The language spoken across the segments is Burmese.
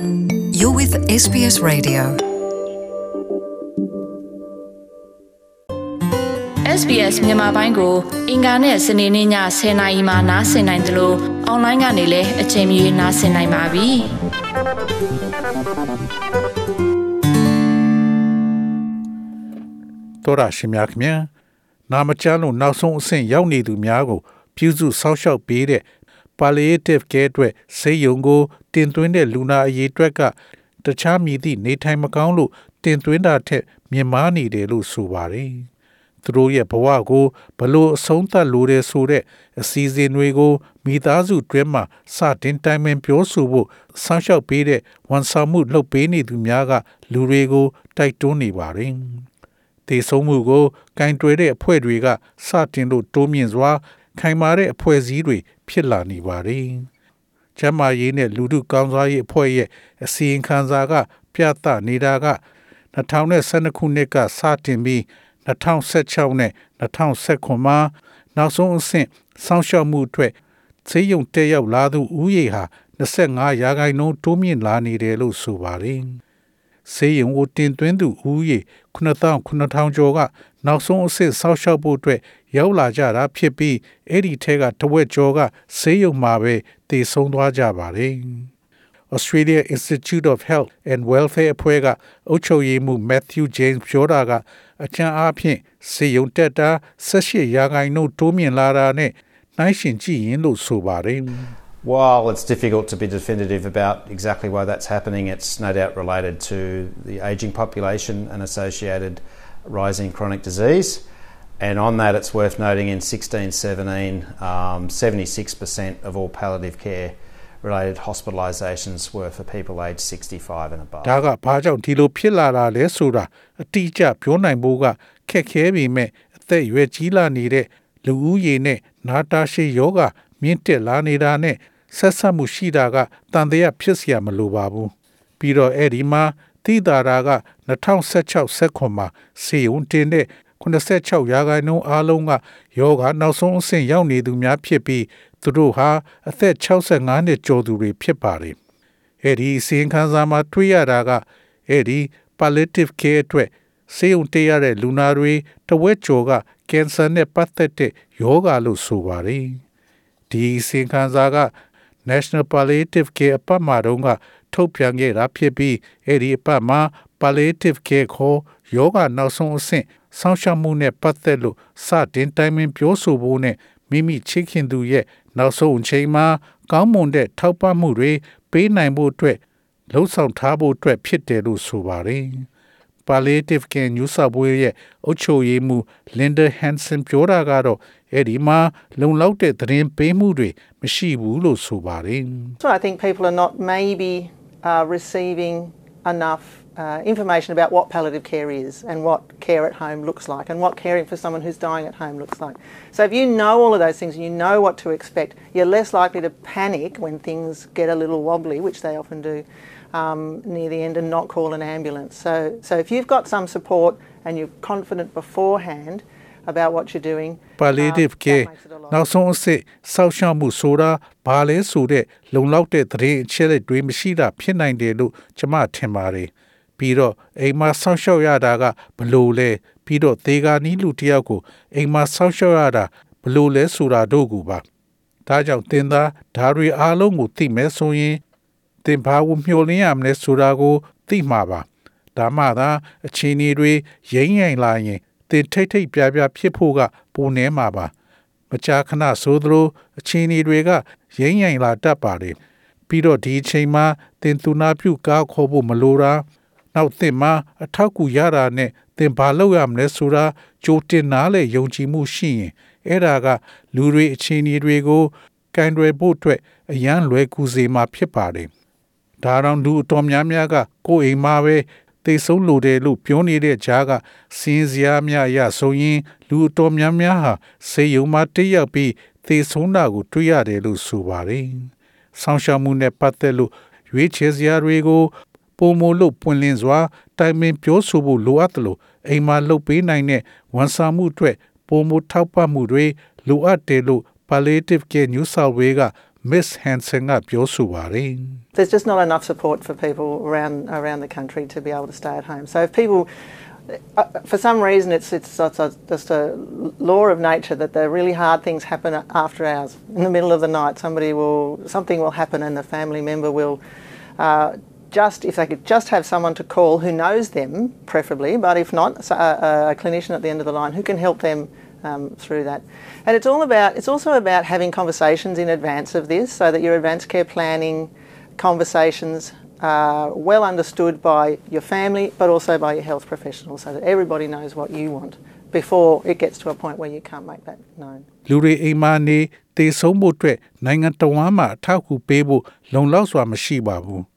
You're with SBS Radio. SBS မြန်မာပိုင်းကို အင်ကာနဲ့စနေနေ့ည10:00နာရီမှနားဆင်နိုင်တယ်လို့အွန်လိုင်းကနေလည်းအချိန်မီနားဆင်နိုင်ပါပြီ။တော်ရရှိမြခင်ဗျာနာမချမ်းလို့နောက်ဆုံးအဆင့်ရောက်နေသူများကိုပြုစုစောင့်ရှောက်ပေးတဲ့ palliative care အတွက်ဆေးရုံကိုတင်သွင်းတဲ့လူနာအရေးအတွက်ကတခြားမည်သည့်နေထိုင်မကောင်းလို့တင်သွင်းတာထက်မြင်မာနေတယ်လို့ဆိုပါတယ်။သူတို့ရဲ့ဘဝကိုဘလို့အဆုံးသတ်လိုတယ်ဆိုတဲ့အစီအစဉ်တွေကိုမိသားစုတွင်းမှာစတင်တိုင်ပင်ပြောဆိုဖို့ဆောင်းလျှောက်ပေးတဲ့ဝန်ဆောင်မှုလုပ်ပေးနေသူများကလူတွေကိုတိုက်တွန်းနေပါတယ်။တေဆုံးမှုကိုကင်တွယ်တဲ့အဖွဲ့တွေကစတင်လို့တိုးမြင့်စွာခိုင်မာတဲ့အဖွဲ့အစည်းတွေ ဖြစ်လာနေပါတယ်။ကျမ်းမာရေးနဲ့လူထုကောင်းစားရေးအဖွဲ့ရဲ့အစီရင်ခံစာက ပြသနေတာက2012ခုနှစ်ကစတင်ပြီး2016နဲ့2019မှာနောက်ဆုံးအဆင့်စောင့်ရှောက်မှုအတွက်ဆေးရုံတက်ရောက်လာသူဦးရေဟာ25ရာခိုင်နှုန်းတိုးမြင့်လာနေတယ်လို့ဆိုပါတယ်။ဆေးရုံကိုတင်သွင်းသူဦးရေ9900ကျော်ကနောက်ဆုံးအဆင့်စောင့်ရှောက်ဖို့အတွက် ရောက်လာကြတာဖြစ်ပြီးအဲ့ဒီထဲကတဝက်ကျော်ကဆေးရုံမှာပဲတည်ဆုံးသွားကြပါတယ်။ Australia Institute of Health and Welfare အဖွဲ့ကအုပ်ချုပ်ရေးမှူး Matthew James ပြောတာကအချမ်းအားဖြင့်စေယုံတက်တာ18ရာခိုင်နှုန်းတိုးမြင့်လာတာနဲ့နှိုင်းယှဉ်ကြည့်ရင်လို့ဆိုပါတယ် While it's difficult to be definitive about exactly why that's happening, it's no doubt related to the ageing population and associated rising chronic disease. And on that, it's worth noting in 16 17, um, 76% of all palliative care related hospitalisations were for people aged 65 and above. ဒါကဘာကြောင့်ဒီလိုဖြစ်လာတာလဲဆိုတာအတိအကျပြောနိုင်ဖို့ကခက်ခဲပေမဲ့အသက်အရွယ်ကြီးလာနေတဲ့လူဦးရေနဲ့နာတာရှည်ယောဂမြင့်တက်လာနေတာနဲ့ဆက်ဆက်မှုရှိတာကတန်တရားဖြစ်เสียမလိုပါဘူးပြီးတော့အဲ့ဒီမှာတိတာရာက2016ဆက်ခွန်မှာစီယုံတင်တဲ့ 86ရာခိုင်နှုန်းအားလုံးကယောဂနောက်ဆုံးအဆင့်ရောက်နေသူများဖြစ်ပြီးသူတို့ဟာအသက်65နှစ်ကျော်သူတွေဖြစ်ပါတယ်။အဲ့ဒီအစီရင်ခံစာမှာတွေ့ရတာကအဲ့ဒီ palliative care အတွက်ဆေးရုံတက်ရတဲ့လူနာတွေတဝက်ကျော်ကကင်ဆာနဲ့ပတ်သက်တဲ့ယောဂလို့ဆိုပါတယ်။ဒီအစီရင်ခံစာက National Palliative Care အပတ်မှာတုန်းကထုတ်ပြန်ခဲ့တာဖြစ်ပြီးအဲ့ဒီအပတ်မှာ palliative care ခေါ်ယောဂနောက်ဆုံးအဆင့်စောင့်ရှောက်မှုနဲ့ပတ်သက်လို့စတင်တိုင်ပင်ပြောဆိုဖို့နဲ့မိမိချစ်ခင်သူရဲ့နောက်ဆုံးအချိန်မှာကောင်းမွန်တဲ့ထောက်ပံ့မှုတွေပေးနိုင်ဖို့အတွက်လှုံ့ဆော်ထားဖို့အတွက်ဖြစ်တယ်လို့ဆိုပါတယ်။ palliative care New South Wales ရဲ့အုပ်ချုပ်ရေးမှူး Linda Hansen ပြောတာကတော့အဲ့ဒီမှာလုံလောက်တဲ့သတင်းပေးမှုတွေမရှိဘူးလို့ဆိုပါတယ်။ So I think people are not maybe uh, receiving enough uh, information about what palliative care is and what care at home looks like and what caring for someone who's dying at home looks like. So if you know all of those things and you know what to expect, you're less likely to panic when things get a little wobbly, which they often do um, near the end, and not call an ambulance. So, so if you've got some support and you're confident beforehand about what you're doing, palliative um, care that makes it a lot နောက်ဆုံးအဆင့်စောင့်ရှောက်မှုဆိုတာဘာလဲဆိုတဲ့လုံလောက်တဲ့သတင်းအချက်အလက်တွေမရှိတာဖြစ်နိုင်တယ်လို့ကျွန်မထင်ပါတယ် ပြီးတော့အိမ်မှာစောင့်ရှောက်ရတာကဘလို့လဲပြီးတော့သေဂာနီးလူတစ်ယောက်ကိုအိမ်မှာစောင့်ရှောက်ရတာဘလို့လဲဆိုတာတို့ကူပါဒါကြောင့်တင်သားဓာရီအားလုံးကိုသိမယ်ဆိုရင်တင်ဘာကိုမျှော်လင့်ရမလဲဆိုတာကိုသိမှာပါဒါမှသာအခြေအနေတွေရိမ့်ရိုင်လာရင်တင်ထိတ်ထိတ်ပြပြဖြစ်ဖို့ကပုံနေမှာပါမကြာခဏဆိုသလိုအခြေအနေတွေကရိမ့်ရိုင်လာတတ်ပါတယ်ပြီးတော့ဒီအချိန်မှာတင်သူနာပြုကားခေါ်ဖို့မလိုတာ နောက်သင်မှာအထောက်ကူရတာနဲ့သင်ဘာလုပ်ရမလဲဆိုတာကြိုတင်နားလေယုံကြည်မှုရှိရင်အဲ့ဒါကလူတွေအခြေအနေတွေကိုကင်တွယ်ဖို့အတွက်အရန်လွယ်ကူစေမှာဖြစ်ပါတယ်ဒါတော့လူအတော်များများကကိုယ်အိမ်မှာပဲသိဆုံးလို့တယ်လို့ပြောနေတဲ့ကြားကစင်းစရာများရဆိုရင်လူအတော်များများဟာစေယုံမှာတည့်ရောက်ပြီးသိဆုံးတာကိုတွေ့ရတယ်လို့ဆိုပါတယ်။ဆောင်းရှောက်မှုနဲ့ပတ်သက်လို့ရွေးချယ်စရာတွေကို ပုံမလို့ပွင့်လင်းစွာတိုင်ပင်ပြောဆိုဖို့လိုအပ်တယ်လို့အိမ်မှာလှုပ်ပေးနိုင်တဲ့ဝန်ဆောင်မှုအတွက်ပုံမထောက်ပံ့မှုတွေလိုအပ်တယ်လို့ Palliative Care New South Wales က Miss Hansen ကပြောဆိုပါတယ် There's just not enough support for people around around the country to be able to stay at home. So if people, uh, for some reason, it's it's just a, just a law of nature that the really hard things happen after hours. In the middle of the night, somebody will something will happen, and a family member will. Uh, just if they could just have someone to call who knows them, preferably, but if not, so- a, a clinician at the end of the line who can help them um, through that. And it's all about. It's also about having conversations in advance of this, so that your advanced care planning conversations are well understood by your family, but also by your health professionals, so that everybody knows what you want before it gets to a point where you can't make that known. လူတွေအိမ်မာနေတည်ဆုံးဖို့အတွက်နိုင်ငံတော်ဝန်မှအထောက်အကူပေးဖို့လုံလောက်စွာမရှိပါဘူး။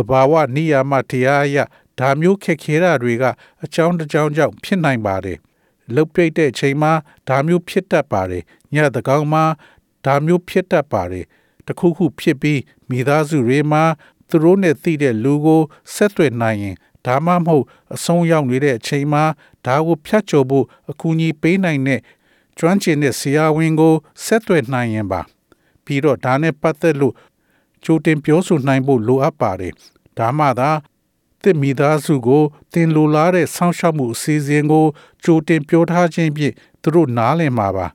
တဘာဝနိယာမတရားအရဒါမျိုးခက်ခဲတာတွေကအကြောင်းတစ်ကြောင်းကြောင့်ဖြစ်နိုင်ပါတယ်။လုတ်ပိတ်တဲ့အချိန်မှာဒါမျိုးဖြစ်တတ်ပါတယ်။ညတကောင်မှာဒါမျိုးဖြစ်တတ်ပါတယ်။တစ်ခုခုဖြစ်ပြီးမိသားစုတွေမှာသူတို့နဲ့သိတဲ့လူကိုဆက်သွယ်နိုင်ရင်ဒါမှမဟုတ်အဆုံးရောက်နေတဲ့အချိန်မှာဒါကိုဖြတ်ကျော်ဖို့အကူအညီပေးနိုင်တဲ့ကျွမ်းကျင်တဲ့ဆရာဝန်ကိုဆက်သွယ်နိုင်ရင်ပါပြီးတော့ဒါနဲ့ပတ်သက်လို့ ကြိုတင်ပြောဆိုနိုင်ဖို့လိုအပ်ပါတယ်ဒါမှသာတစ်မိသားစုကိုတင်လိုလားတဲ့ဆောင်းရှောက်မှုအစီအစဉ်ကိုကြိုတင်ပြောထားခြင်းဖြင့်သူတို့နားလည်မှာပါ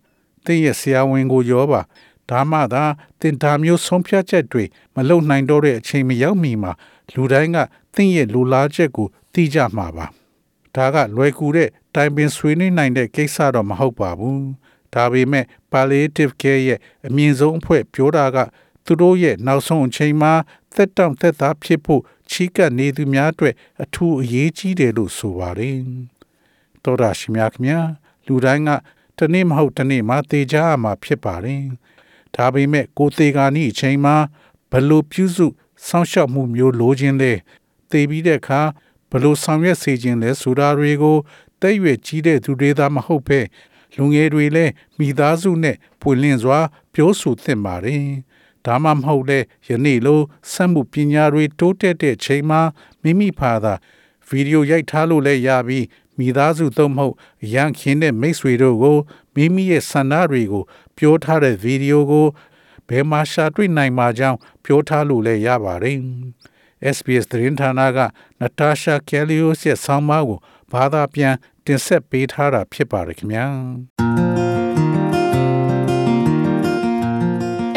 တင်းရဲ့ဆရာဝန်ကိုရောပါဒါမှသာတင်ဒါမျိုးဆုံးဖြတ်ချက်တွေမလုံနိုင်တော့တဲ့အချိန်မရောက်မီမှာလူတိုင်းကတင်းရဲ့လိုလားချက်ကိုသိကြမှာပါဒါကလွယ်ကူတဲ့တိုင်ပင်ဆွေးနွေးနိုင်တဲ့ကိစ္စတော့မဟုတ်ပါဘူး။ဒါပေမဲ့ palliative care ရဲ့အမြင့်ဆုံးအဖွဲ့ပြောတာက သူတို့ရဲ့နောက်ဆုံးအချိန်မှာသက်တောင့်သက်သာဖြစ်ဖို့ချီးကပ်နေသူများအတွက်အထူးအရေးကြီးတယ်လို့ဆိုပါတယ်။တော်ရရှိမြခင်များလူတိုင်းကတနေ့မဟုတ်တနေ့မှာတေချာရမှာဖြစ်ပါတယ်။ဒါပေမဲ့ကိုယ်သေးကာနီအချိန်မှာဘယ်လိုပြုစုစောင့်ရှောက်မှုမျိုးလိုချင်လဲသေပြီးတဲ့အခါဘယ်လိုဆောင်ရွက်စေခြင်းလဲဆိုတာတွေကိုတဲ့ရွယ်ကြီးတဲ့သူတွေသာမဟုတ်ပဲလူငယ်တွေလည်းမိသားစုနဲ့ပွင့်လင်းစွာ ပြောဆိုသင့်ပါတယ်။ ဒါမှမဟုတ်လေယနေ့လိုစက်မှုပညာတွေတိုးတက်တဲ့ချိန်မှာမိမိဖာသာဗီဒီယိုရိုက်ထားလို့လည်းရပြီးမိသားစုသုံးမဟုတ်အရန်ခင်းတဲ့မိတ်ဆွေတို့ကိုမိမိရဲ့ဆန္ဒတွေကို ပြောထားတဲ့ဗီဒီယိုကိုဘယ်မှာရှာတွေ့နိုင်မှာကြောင်းပြောထားလို့လည်းရပါတယ်။ SBS သတင်းဌာနကနတာရှာကယ်လီယိုစ်ရဲ့ဆောင်းပါးကိုဘာသာပြန်တင်ဆက်ပေးထားတာဖြစ်ပါတယ်ခင်ဗျာ